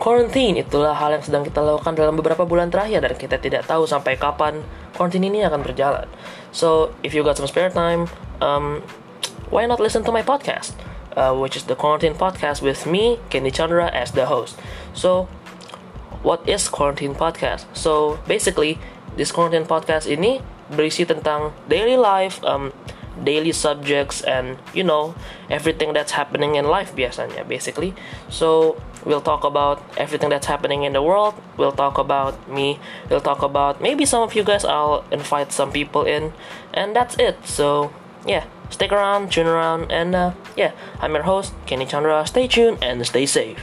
quarantine itulah hal yang sedang kita lakukan dalam beberapa bulan terakhir dan kita tidak tahu sampai kapan quarantine ini akan berjalan. So, if you got some spare time, um, why not listen to my podcast, uh, which is the quarantine podcast with me, Kenny Chandra, as the host. So, what is quarantine podcast? So, basically, this quarantine podcast ini berisi tentang daily life, um, daily subjects and you know everything that's happening in life biasanya basically. So we'll talk about everything that's happening in the world. We'll talk about me. We'll talk about maybe some of you guys I'll invite some people in. And that's it. So yeah stick around tune around and uh, yeah I'm your host Kenny Chandra. Stay tuned and stay safe